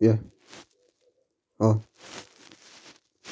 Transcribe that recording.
yeah. Oh.